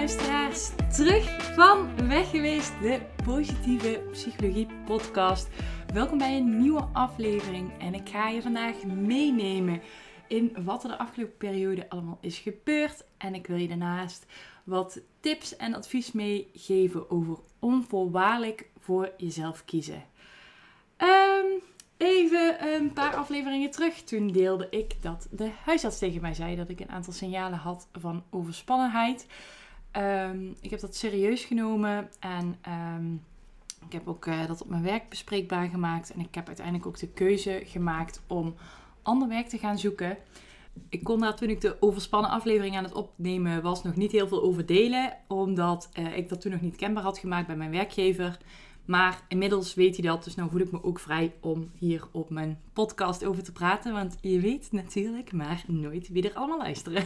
Luisteraars. Terug van weg geweest, de Positieve Psychologie Podcast. Welkom bij een nieuwe aflevering en ik ga je vandaag meenemen in wat er de afgelopen periode allemaal is gebeurd. En ik wil je daarnaast wat tips en advies meegeven over onvoorwaardelijk voor jezelf kiezen. Ehm, even een paar afleveringen terug. Toen deelde ik dat de huisarts tegen mij zei dat ik een aantal signalen had van overspannenheid. Ehm, ik heb dat serieus genomen en ehm, ik heb ook uh, dat op mijn werk bespreekbaar gemaakt. En ik heb uiteindelijk ook de keuze gemaakt om ander werk te gaan zoeken. Ik kon daar toen ik de overspannen aflevering aan het opnemen was nog niet heel veel over delen. Omdat uh, ik dat toen nog niet kenbaar had gemaakt bij mijn werkgever. Maar inmiddels weet hij dat. Dus nu voel ik me ook vrij om hier op mijn podcast over te praten. Want je weet natuurlijk maar nooit wie er allemaal luisteren.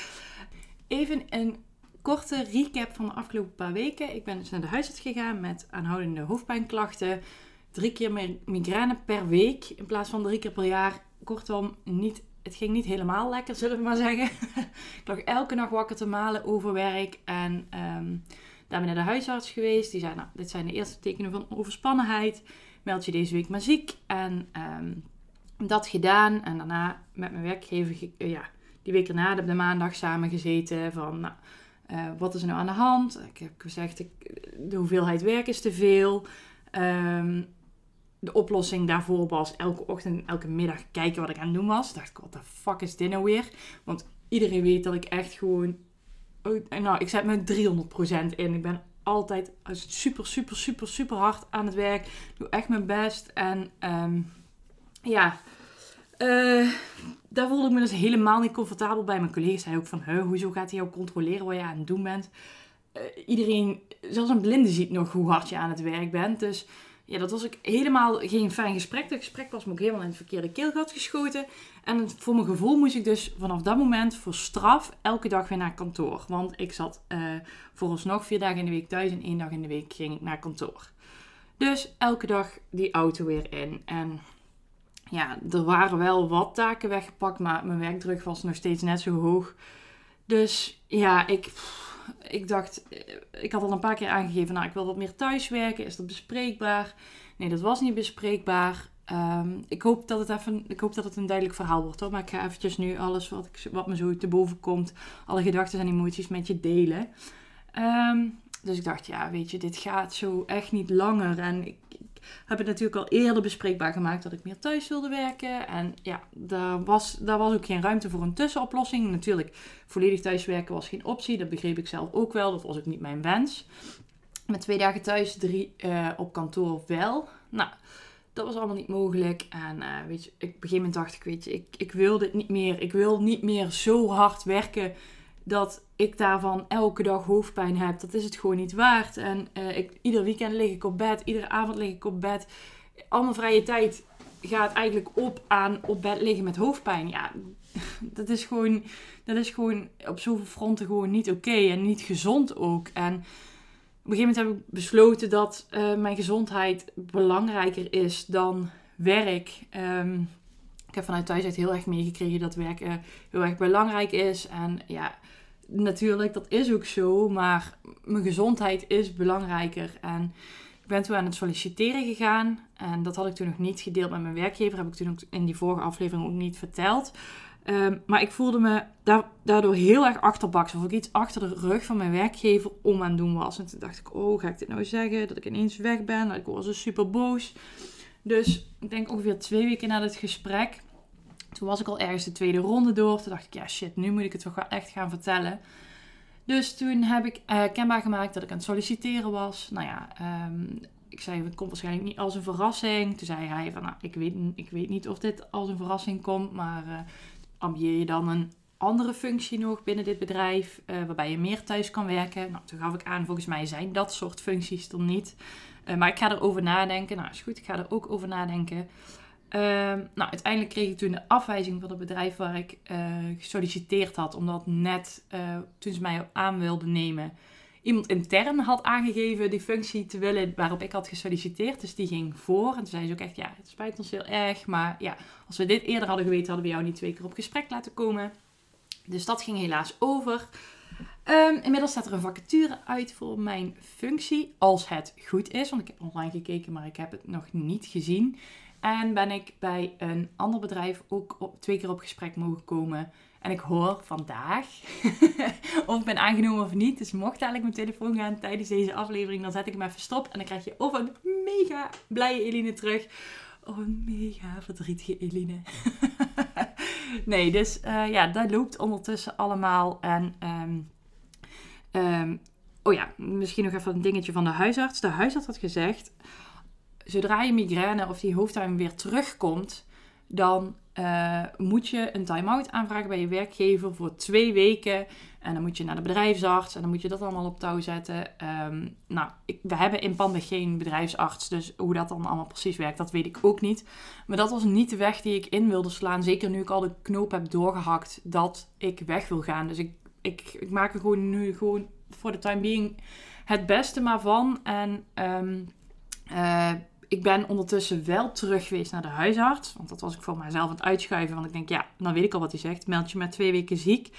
Even een korte recap van de afgelopen paar weken. Ik ben dus naar de huisarts gegaan met aanhoudende hoofdpijnklachten. Drie keer migraine per week in plaats van drie keer per jaar. Kortom, niet, het ging niet helemaal lekker, zullen we maar zeggen. ik lag elke nacht wakker te malen over werk. En um, daar ben ik naar de huisarts geweest. Die zei, nou, dit zijn de eerste tekenen van overspannenheid. Meld je deze week maar ziek. En um, dat gedaan. En daarna met mijn werkgever, ja, die week erna, heb de maandag samen gezeten van... Nou, uh, wat is er nou aan de hand? Ik heb gezegd, de hoeveelheid werk is te veel. Um, de oplossing daarvoor was elke ochtend en elke middag kijken wat ik aan het doen was. Dacht ik, wat de fuck is dit nou weer? Want iedereen weet dat ik echt gewoon... Oh, nou, ik zet me 300% in. Ik ben altijd super, super, super, super hard aan het werk. Doe echt mijn best. En um, ja... Uh, daar voelde ik me dus helemaal niet comfortabel bij. Mijn collega zei ook van, hoezo gaat hij jou controleren wat je aan het doen bent? Uh, iedereen, zelfs een blinde ziet nog hoe hard je aan het werk bent. Dus ja, dat was ook helemaal geen fijn gesprek. Dat gesprek was me ook helemaal in het verkeerde keelgat geschoten. En voor mijn gevoel moest ik dus vanaf dat moment voor straf elke dag weer naar kantoor. Want ik zat uh, vooralsnog vier dagen in de week thuis en één dag in de week ging ik naar kantoor. Dus elke dag die auto weer in. En ja, er waren wel wat taken weggepakt, maar mijn werkdruk was nog steeds net zo hoog. Dus ja, ik, ik dacht, eh, ik had al een paar keer aangegeven, nou ik wil wat meer thuiswerken, is dat bespreekbaar? Nee, dat was niet bespreekbaar. Um, ik, hoop dat het even, ik hoop dat het een duidelijk verhaal wordt hoor. Maar ik ga eventjes nu alles wat, ik, wat me zo te boven komt, alle gedachten en emoties met je delen. Um, dus ik dacht, ja, weet je, dit gaat zo echt niet langer. En ik, heb het natuurlijk al eerder bespreekbaar gemaakt dat ik meer thuis wilde werken. En ja, daar was, daar was ook geen ruimte voor een tussenoplossing. Natuurlijk, volledig thuiswerken was geen optie. Dat begreep ik zelf ook wel. Dat was ook niet mijn wens. Met twee dagen thuis, drie uh, op kantoor wel. Nou, dat was allemaal niet mogelijk. En uh, weet je, ik, op een gegeven moment dacht ik, weet je, ik, ik wil dit niet meer. Ik wil niet meer zo hard werken dat ik daarvan elke dag hoofdpijn heb. Dat is het gewoon niet waard. En uh, ik, ieder weekend lig ik op bed, iedere avond lig ik op bed. Al mijn vrije tijd gaat eigenlijk op aan op bed liggen met hoofdpijn. Ja, dat is gewoon, dat is gewoon op zoveel fronten gewoon niet oké en niet gezond ook. En op een gegeven moment heb ik besloten dat uh, mijn gezondheid belangrijker is dan werk. Ik heb vanuit thuis uit heel erg meegekregen dat werken heel erg belangrijk is. En ja, natuurlijk, dat is ook zo. Maar mijn gezondheid is belangrijker. En ik ben toen aan het solliciteren gegaan. En dat had ik toen nog niet gedeeld met mijn werkgever. Heb ik toen ook in die vorige aflevering ook niet verteld. Um, maar ik voelde me daardoor heel erg achterbaks. Of ik iets achter de rug van mijn werkgever om aan het doen was. En toen dacht ik, oh, ga ik dit nou zeggen? Dat ik ineens weg ben? Ik was dus super boos. Dus ik denk ongeveer twee weken na het gesprek toen was ik al ergens de tweede ronde door. Toen dacht ik, ja shit, nu moet ik het toch wel echt gaan vertellen. Dus toen heb ik uh, kenbaar gemaakt dat ik aan het solliciteren was. Nou ja, um, ik zei, het komt waarschijnlijk niet als een verrassing. Toen zei hij van, nou, ik weet, ik weet niet of dit als een verrassing komt. Maar uh, ambieer je dan een andere functie nog binnen dit bedrijf, uh, waarbij je meer thuis kan werken. Nou, toen gaf ik aan, volgens mij zijn dat soort functies dan niet. Maar ik ga erover nadenken. Nou, is goed, ik ga er ook over nadenken. Ehm, nou, uiteindelijk kreeg ik toen de afwijzing van het bedrijf waar ik uh, gesolliciteerd had. Omdat net uh, toen ze mij aan wilden nemen, iemand intern had aangegeven die functie te willen waarop ik had gesolliciteerd. Dus die ging voor. En toen zei ze ook echt, ja, het spijt ons heel erg. Maar ja, als we dit eerder hadden geweten, hadden we jou niet twee keer op gesprek laten komen. Dus dat ging helaas over. Um, inmiddels staat er een vacature uit voor mijn functie, als het goed is. Want ik heb online gekeken, maar ik heb het nog niet gezien. En ben ik bij een ander bedrijf ook twee keer op gesprek mogen komen. En ik hoor vandaag of ik ben aangenomen of niet. Dus mocht eigenlijk mijn telefoon gaan tijdens deze aflevering, dan zet ik hem even stop. En dan krijg je of een mega blije Eline terug. Of een mega verdrietige Eline. nee, dus uh, ja, dat loopt ondertussen allemaal. En um, um, oh ja, misschien nog even een dingetje van de huisarts. De huisarts had gezegd zodra je migraine of die hoofdpijn weer terugkomt, dan uh, moet je een time-out aanvragen bij je werkgever voor twee weken. En dan moet je naar de bedrijfsarts en dan moet je dat allemaal op touw zetten. Um, nou, ik, we hebben in Panden geen bedrijfsarts, dus hoe dat dan allemaal precies werkt, dat weet ik ook niet. Maar dat was niet de weg die ik in wilde slaan. Zeker nu ik al de knoop heb doorgehakt dat ik weg wil gaan. Dus ik, ik, ik maak er gewoon nu gewoon voor de time being het beste maar van. En um, uh, ik ben ondertussen wel terug geweest naar de huisarts. Want dat was ik voor mezelf aan het uitschuiven. Want ik denk, ja, dan weet ik al wat hij zegt. Meld je met twee weken ziek.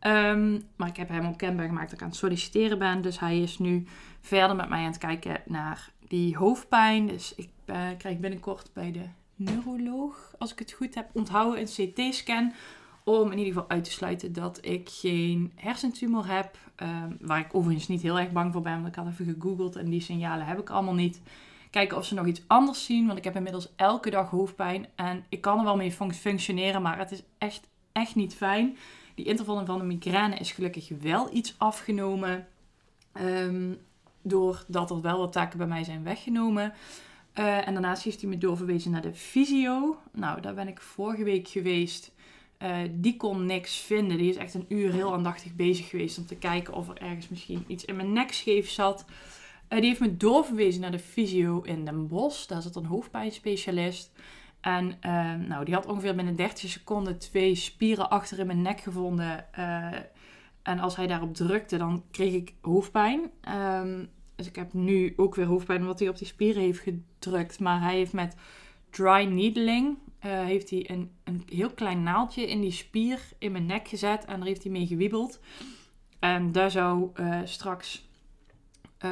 Um, maar ik heb hem ook kenbaar gemaakt dat ik aan het solliciteren ben. Dus hij is nu verder met mij aan het kijken naar die hoofdpijn. Dus ik uh, krijg binnenkort bij de neuroloog, als ik het goed heb onthouden, een CT-scan. Om in ieder geval uit te sluiten dat ik geen hersentumor heb. Um, waar ik overigens niet heel erg bang voor ben. Want ik had even gegoogeld en die signalen heb ik allemaal niet. Kijken of ze nog iets anders zien. Want ik heb inmiddels elke dag hoofdpijn. En ik kan er wel mee functioneren. Maar het is echt, echt niet fijn. Die intervallen van de migraine is gelukkig wel iets afgenomen. Um, doordat er wel wat taken bij mij zijn weggenomen. Uh, en daarnaast heeft hij me doorverwezen naar de fysio. Nou, daar ben ik vorige week geweest. Uh, die kon niks vinden. Die is echt een uur heel aandachtig bezig geweest om te kijken of er ergens misschien iets in mijn nek scheef zat. Uh, die heeft me doorverwezen naar de fysio in Den Bosch. Daar zit een hoofdpijnspecialist. En uh, nou, die had ongeveer binnen 30 seconden twee spieren achter in mijn nek gevonden. Uh, en als hij daarop drukte, dan kreeg ik hoofdpijn. Um, dus ik heb nu ook weer hoofdpijn omdat hij op die spieren heeft gedrukt. Maar hij heeft met dry needling heeft hij een, een heel klein naaldje in die spier in mijn nek gezet. En daar heeft hij mee gewiebeld. En daar zou straks uh,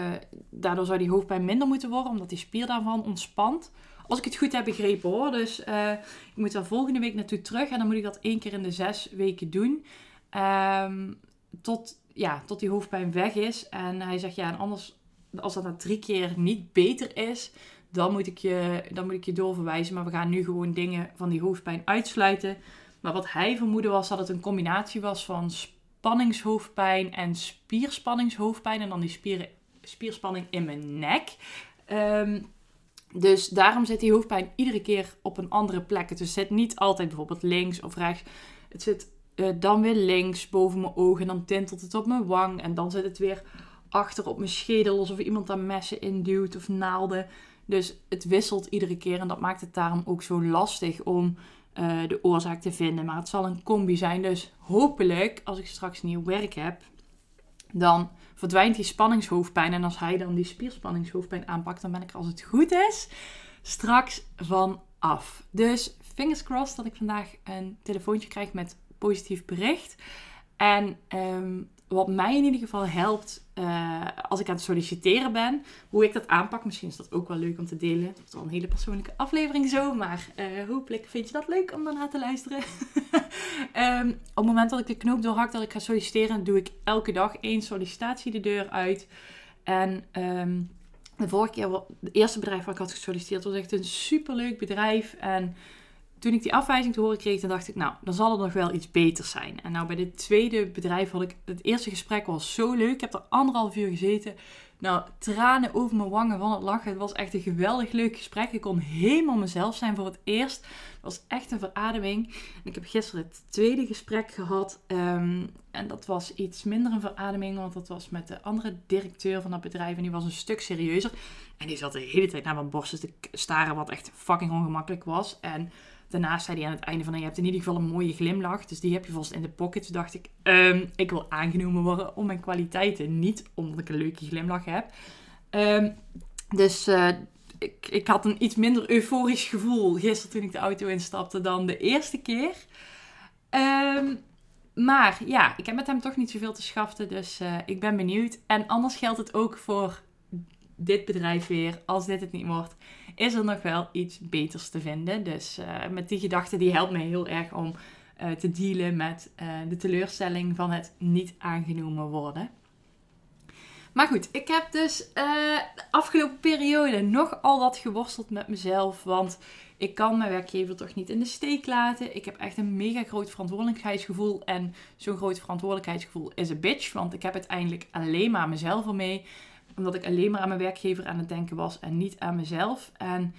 daardoor zou die hoofdpijn minder moeten worden, omdat die spier daarvan ontspant. Als ik het goed heb begrepen hoor. Dus uh, ik moet daar volgende week naartoe terug. En dan moet ik dat één keer in de zes weken doen. Um, tot, ja, tot die hoofdpijn weg is. En hij zegt ja, en anders, als dat na drie keer niet beter is, dan moet, ik je, dan moet ik je doorverwijzen. Maar we gaan nu gewoon dingen van die hoofdpijn uitsluiten. Maar wat hij vermoedde was dat het een combinatie was van spanningshoofdpijn en spierspanningshoofdpijn. En dan die spieren spierspanning in mijn nek. Um, dus daarom zit die hoofdpijn iedere keer op een andere plek. Het zit niet altijd bijvoorbeeld links of rechts. Het zit uh, dan weer links boven mijn ogen. En dan tintelt het op mijn wang. En dan zit het weer achter op mijn schedel. Alsof iemand daar messen induwt of naalden. Dus het wisselt iedere keer. En dat maakt het daarom ook zo lastig om uh, de oorzaak te vinden. Maar het zal een combi zijn. Dus hopelijk, als ik straks nieuw werk heb, dan verdwijnt die spanningshoofdpijn. En als hij dan die spierspanningshoofdpijn aanpakt, dan ben ik er als het goed is straks van af. Dus fingers crossed dat ik vandaag een telefoontje krijg met positief bericht. En um, wat mij in ieder geval helpt uh, als ik aan het solliciteren ben, hoe ik dat aanpak. Misschien is dat ook wel leuk om te delen. Het is wel een hele persoonlijke aflevering zo, maar uh, hopelijk vind je dat leuk om daarna te luisteren. um, op het moment dat ik de knoop doorhak dat ik ga solliciteren, doe ik elke dag één sollicitatie de deur uit. En um, de vorige keer, het eerste bedrijf waar ik had gesolliciteerd, was echt een superleuk bedrijf. En toen ik die afwijzing te horen kreeg, dan dacht ik, nou, dan zal er nog wel iets beters zijn. En nou, bij dit tweede bedrijf had ik, het eerste gesprek was zo leuk. Ik heb er anderhalf uur gezeten. Nou, tranen over mijn wangen van het lachen. Het was echt een geweldig leuk gesprek. Ik kon helemaal mezelf zijn voor het eerst. Het was echt een verademing. En ik heb gisteren het tweede gesprek gehad. Ehm, en dat was iets minder een verademing, want dat was met de andere directeur van dat bedrijf. En die was een stuk serieuzer. En die zat de hele tijd naar mijn borsten te staren, wat echt fucking ongemakkelijk was. En daarnaast zei hij aan het einde van, nou, je hebt in ieder geval een mooie glimlach. Dus die heb je vast in de pocket. Toen dacht ik, um, ik wil aangenomen worden om mijn kwaliteiten. Niet omdat ik een leuke glimlach heb. Um, dus uh, ik, ik had een iets minder euforisch gevoel gisteren toen ik de auto instapte dan de eerste keer. Um, maar ja, ik heb met hem toch niet zoveel te schaften. Dus uh, ik ben benieuwd. En anders geldt het ook voor dit bedrijf weer. Als dit het niet wordt, is er nog wel iets beters te vinden. Dus uh, met die gedachte, die helpt mij heel erg om uh, te dealen met de teleurstelling van het niet aangenomen worden. Maar goed, ik heb dus de afgelopen periode nogal wat geworsteld met mezelf. Want ik kan mijn werkgever toch niet in de steek laten. Ik heb echt een mega groot verantwoordelijkheidsgevoel. En zo'n groot verantwoordelijkheidsgevoel is een bitch. Want ik heb uiteindelijk alleen maar mezelf ermee. Omdat ik alleen maar aan mijn werkgever aan het denken was en niet aan mezelf. En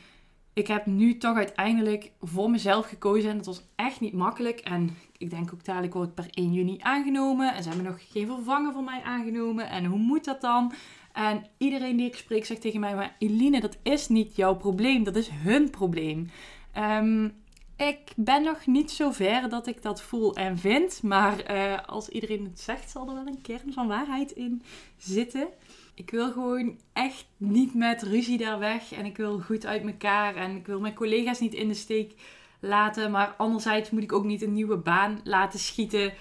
ik heb nu toch uiteindelijk voor mezelf gekozen. En dat was echt niet makkelijk. En ik denk ook dadelijk word per 1 juni aangenomen. En ze hebben nog geen vervanger voor mij aangenomen. En hoe moet dat dan? En iedereen die ik spreek zegt tegen mij: Maar Eline, dat is niet jouw probleem, dat is hun probleem. Um, ik ben nog niet zo ver dat ik dat voel en vind. Maar uh, als iedereen het zegt, zal er wel een kern van waarheid in zitten. Ik wil gewoon echt niet met ruzie daar weg. En ik wil goed uit elkaar. En ik wil mijn collega's niet in de steek laten. Maar anderzijds moet ik ook niet een nieuwe baan laten schieten.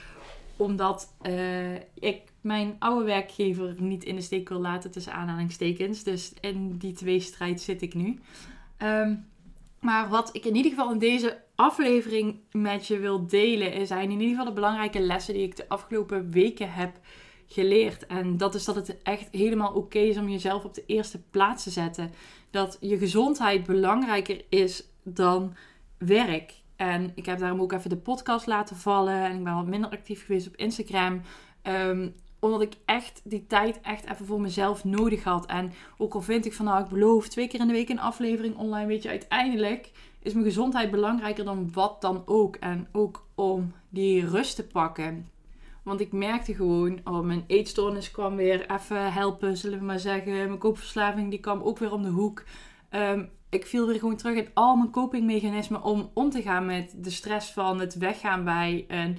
Omdat uh, ik mijn oude werkgever niet in de steek wil laten tussen aanhalingstekens. Dus in die twee strijd zit ik nu. Um, maar wat ik in ieder geval in deze aflevering met je wil delen, zijn in ieder geval de belangrijke lessen die ik de afgelopen weken heb geleerd. En dat is dat het echt helemaal oké is om jezelf op de eerste plaats te zetten. Dat je gezondheid belangrijker is dan werk. En ik heb daarom ook even de podcast laten vallen. En ik ben wat minder actief geweest op Instagram. Um, omdat ik echt die tijd echt even voor mezelf nodig had. En ook al vind ik van nou, ik beloof twee keer in de week een aflevering online. Weet je, uiteindelijk is mijn gezondheid belangrijker dan wat dan ook. En ook om die rust te pakken. Want ik merkte gewoon, oh, mijn eetstoornis kwam weer even helpen, zullen we maar zeggen. Mijn koopverslaving die kwam ook weer om de hoek. Um, ik viel weer gewoon terug in al mijn copingmechanismen om om te gaan met de stress van het weggaan bij een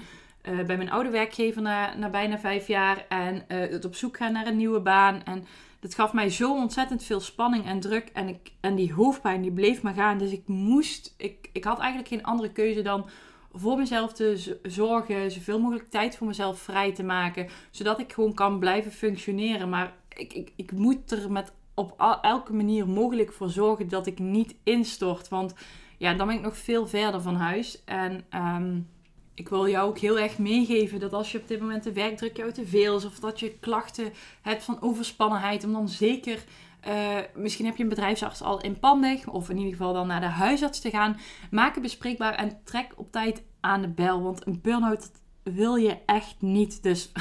uh, bij mijn oude werkgever na, na bijna vijf jaar. En uh, het op zoek gaan naar een nieuwe baan. En dat gaf mij zo ontzettend veel spanning en druk. En, ik, en die hoofdpijn die bleef maar gaan. Dus ik moest, ik, ik had eigenlijk geen andere keuze dan voor mezelf te zorgen. Zoveel mogelijk tijd voor mezelf vrij te maken. Zodat ik gewoon kan blijven functioneren. Maar ik, ik, ik moet er met op elke manier mogelijk voor zorgen dat ik niet instort. Want ja, dan ben ik nog veel verder van huis. En um, ik wil jou ook heel erg meegeven dat als je op dit moment de werkdruk jou te veel is of dat je klachten hebt van overspannenheid, om dan zeker, uh, misschien heb je een bedrijfsarts al in pandig of in ieder geval dan naar de huisarts te gaan, maak het bespreekbaar en trek op tijd aan de bel, want een burn-out wil je echt niet. Dus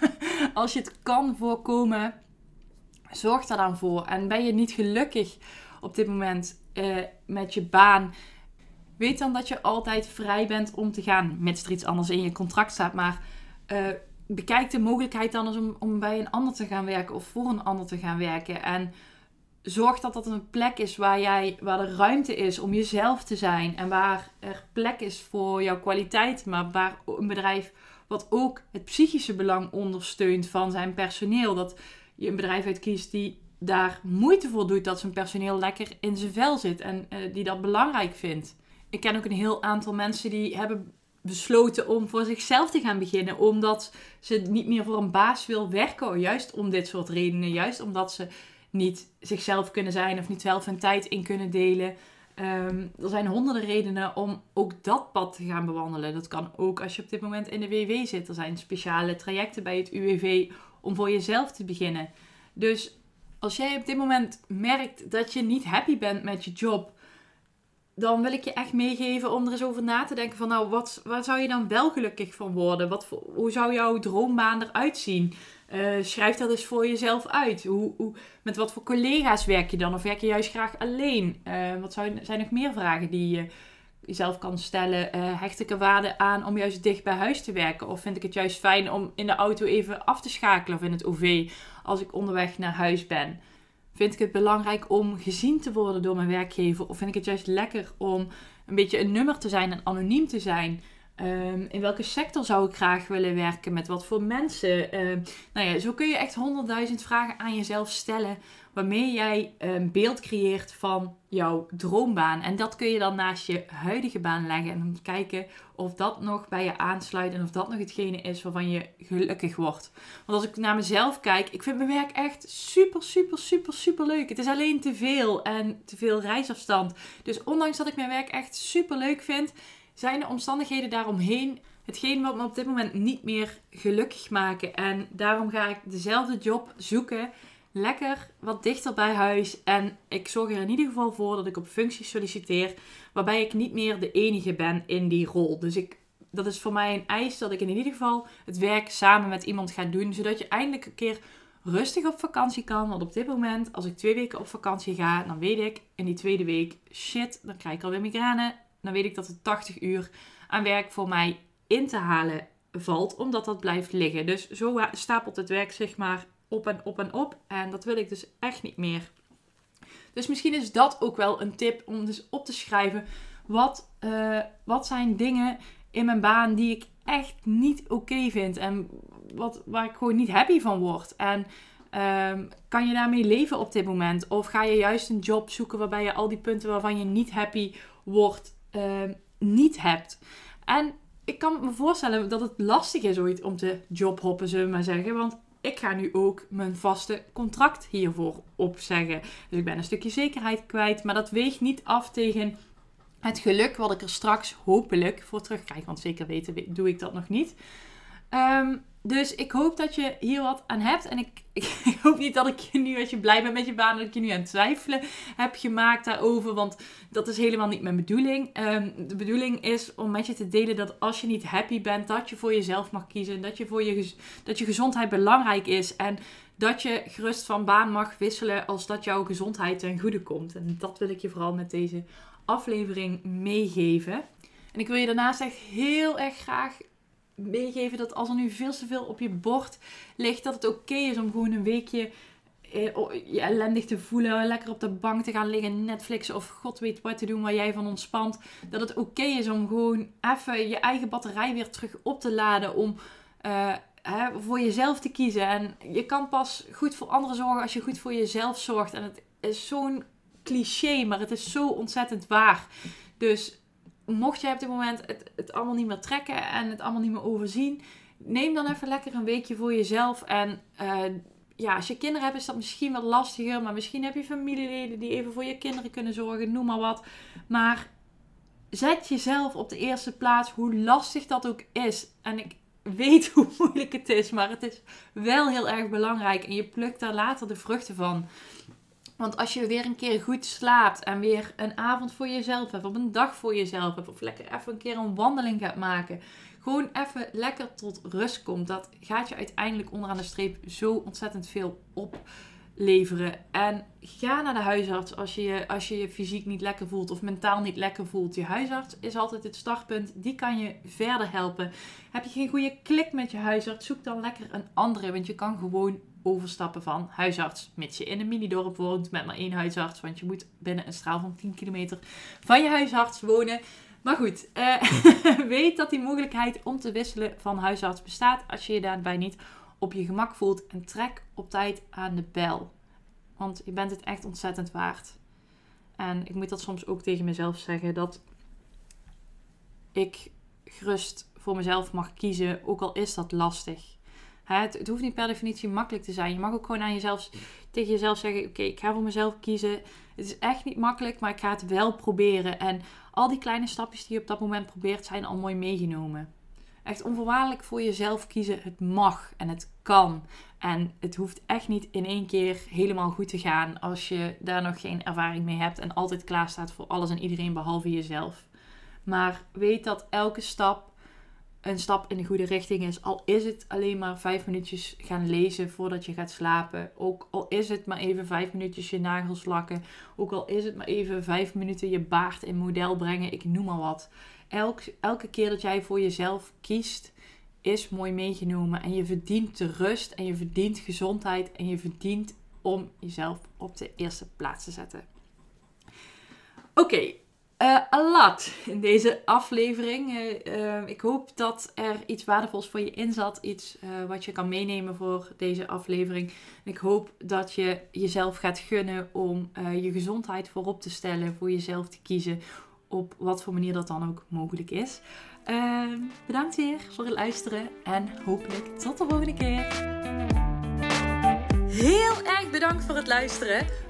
als je het kan voorkomen, zorg daar dan voor. En ben je niet gelukkig op dit moment uh, met je baan, weet dan dat je altijd vrij bent om te gaan, mits er iets anders in je contract staat. Maar uh, bekijk de mogelijkheid dan eens om, om bij een ander te gaan werken of voor een ander te gaan werken. En zorg dat dat een plek is waar, jij, waar er ruimte is om jezelf te zijn. En waar er plek is voor jouw kwaliteit, maar waar een bedrijf wat ook het psychische belang ondersteunt van zijn personeel. Dat je een bedrijf uitkiest die daar moeite voor doet dat zijn personeel lekker in zijn vel zit en uh, die dat belangrijk vindt ik ken ook een heel aantal mensen die hebben besloten om voor zichzelf te gaan beginnen. Omdat ze niet meer voor een baas wil werken. Juist om dit soort redenen. Juist omdat ze niet zichzelf kunnen zijn of niet zelf hun tijd in kunnen delen. Ehm, er zijn honderden redenen om ook dat pad te gaan bewandelen. Dat kan ook als je op dit moment in de WW zit. Er zijn speciale trajecten bij het UWV om voor jezelf te beginnen. Dus als jij op dit moment merkt dat je niet happy bent met je job, dan wil ik je echt meegeven om er eens over na te denken van nou, wat, waar zou je dan wel gelukkig van worden? Wat, hoe zou jouw droombaan eruit zien? Uh, schrijf dat eens voor jezelf uit. Hoe, hoe, met wat voor collega's werk je dan? Of werk je juist graag alleen? Uh, wat zijn nog meer vragen die je jezelf kan stellen? Uh, hecht ik er waarde aan om juist dicht bij huis te werken? Of vind ik het juist fijn om in de auto even af te schakelen of in het OV als ik onderweg naar huis ben? Vind ik het belangrijk om gezien te worden door mijn werkgever? Of vind ik het juist lekker om een beetje een nummer te zijn en anoniem te zijn? Um, in welke sector zou ik graag willen werken? Met wat voor mensen? Um, nou ja, zo kun je echt honderdduizend vragen aan jezelf stellen. Waarmee jij een beeld creëert van jouw droombaan. En dat kun je dan naast je huidige baan leggen. En dan kijken of dat nog bij je aansluit. En of dat nog hetgene is waarvan je gelukkig wordt. Want als ik naar mezelf kijk, ik vind mijn werk echt super, super, super, super leuk. Het is alleen te veel en te veel reisafstand. Dus ondanks dat ik mijn werk echt super leuk vind zijn de omstandigheden daaromheen hetgeen wat me op dit moment niet meer gelukkig maken. En daarom ga ik dezelfde job zoeken. Lekker wat dichter bij huis. En ik zorg er in ieder geval voor dat ik op functies solliciteer. Waarbij ik niet meer de enige ben in die rol. Dus ik, dat is voor mij een eis dat ik in ieder geval het werk samen met iemand ga doen. Zodat je eindelijk een keer rustig op vakantie kan. Want op dit moment, als ik twee weken op vakantie ga, dan weet ik in die tweede week, shit, dan krijg ik alweer migraine dan weet ik dat er 80 uur aan werk voor mij in te halen valt, omdat dat blijft liggen. Dus zo stapelt het werk zeg maar op en op en op. En dat wil ik dus echt niet meer. Dus misschien is dat ook wel een tip om dus op te schrijven. Wat, uh, wat zijn dingen in mijn baan die ik echt niet oké vind. En wat, waar ik gewoon niet happy van word. En um, kan je daarmee leven op dit moment? Of ga je juist een job zoeken waarbij je al die punten waarvan je niet happy wordt Ehm, niet hebt. En ik kan me voorstellen dat het lastig is ooit om te jobhoppen, zullen we maar zeggen. Want ik ga nu ook mijn vaste contract hiervoor opzeggen. Dus ik ben een stukje zekerheid kwijt. Maar dat weegt niet af tegen het geluk wat ik er straks hopelijk voor terugkrijg. Want zeker weten doe ik dat nog niet. Um, dus ik hoop dat je hier wat aan hebt. En ik, ik, hoop niet dat ik je nu, als je blij bent met je baan, dat ik je nu aan het twijfelen heb gemaakt daarover. Want dat is helemaal niet mijn bedoeling. Ehm, de bedoeling is om met je te delen dat als je niet happy bent, dat je voor jezelf mag kiezen. Dat je, voor je, dat je gezondheid belangrijk is. En dat je gerust van baan mag wisselen als dat jouw gezondheid ten goede komt. En dat wil ik je vooral met deze aflevering meegeven. En ik wil je daarnaast echt heel erg graag meegeven dat als er nu veel te veel op je bord ligt, dat het oké is om gewoon een weekje eh, je ellendig te voelen, lekker op de bank te gaan liggen, Netflixen of god weet wat te doen waar jij van ontspant. Dat het oké is om gewoon even je eigen batterij weer terug op te laden om uh, hè, voor jezelf te kiezen. En je kan pas goed voor anderen zorgen als je goed voor jezelf zorgt. En het is zo'n cliché, maar het is zo ontzettend waar. Dus mocht je op dit moment het, het allemaal niet meer trekken en het allemaal niet meer overzien, neem dan even lekker een weekje voor jezelf. En uh, ja, als je kinderen hebt, is dat misschien wat lastiger. Maar misschien heb je familieleden die even voor je kinderen kunnen zorgen, noem maar wat. Maar zet jezelf op de eerste plaats, hoe lastig dat ook is. En ik weet hoe moeilijk het is, maar het is wel heel erg belangrijk. En je plukt daar later de vruchten van. Want als je weer een keer goed slaapt en weer een avond voor jezelf hebt, of een dag voor jezelf hebt, of lekker even een keer een wandeling gaat maken, gewoon even lekker tot rust komt, dat gaat je uiteindelijk onderaan de streep zo ontzettend veel opleveren. En ga naar de huisarts als je, je, als je je fysiek niet lekker voelt of mentaal niet lekker voelt. Je huisarts is altijd het startpunt, die kan je verder helpen. Heb je geen goede klik met je huisarts, zoek dan lekker een andere, want je kan gewoon overstappen van huisarts. Mits je in een mini-dorp woont met maar één huisarts. Want je moet binnen een straal van 10 kilometer van je huisarts wonen. Maar goed, uh, weet dat die mogelijkheid om te wisselen van huisarts bestaat. Als je je daarbij niet op je gemak voelt. En trek op tijd aan de bel. Want je bent het echt ontzettend waard. En ik moet dat soms ook tegen mezelf zeggen. Dat ik gerust voor mezelf mag kiezen. Ook al is dat lastig. Het, hoeft niet per definitie makkelijk te zijn. Je mag ook gewoon aan jezelf, tegen jezelf zeggen: Oké, ik ga voor mezelf kiezen. Het is echt niet makkelijk, maar ik ga het wel proberen. En al die kleine stapjes die je op dat moment probeert, zijn al mooi meegenomen. Echt onvoorwaardelijk voor jezelf kiezen. Het mag en het kan. En het hoeft echt niet in één keer helemaal goed te gaan als je daar nog geen ervaring mee hebt en altijd klaar staat voor alles en iedereen behalve jezelf. Maar weet dat elke stap een stap in de goede richting is. Al is het alleen maar vijf minuutjes gaan lezen voordat je gaat slapen. Ook al is het maar even vijf minuutjes je nagels lakken. Ook al is het maar even vijf minuten je baard in model brengen. Ik noem maar wat. Elk, elke keer dat jij voor jezelf kiest, is mooi meegenomen. En je verdient rust en je verdient gezondheid en je verdient om jezelf op de eerste plaats te zetten. Oké, uh, lot in deze aflevering. Uh, uh, ik hoop dat er iets waardevols voor je in zat. Iets wat je kan meenemen voor deze aflevering. ik hoop dat je jezelf gaat gunnen om je gezondheid voorop te stellen. Voor jezelf te kiezen. Op wat voor manier dat dan ook mogelijk is. Ehm, bedankt weer voor het luisteren. En hopelijk tot de volgende keer. Heel erg bedankt voor het luisteren.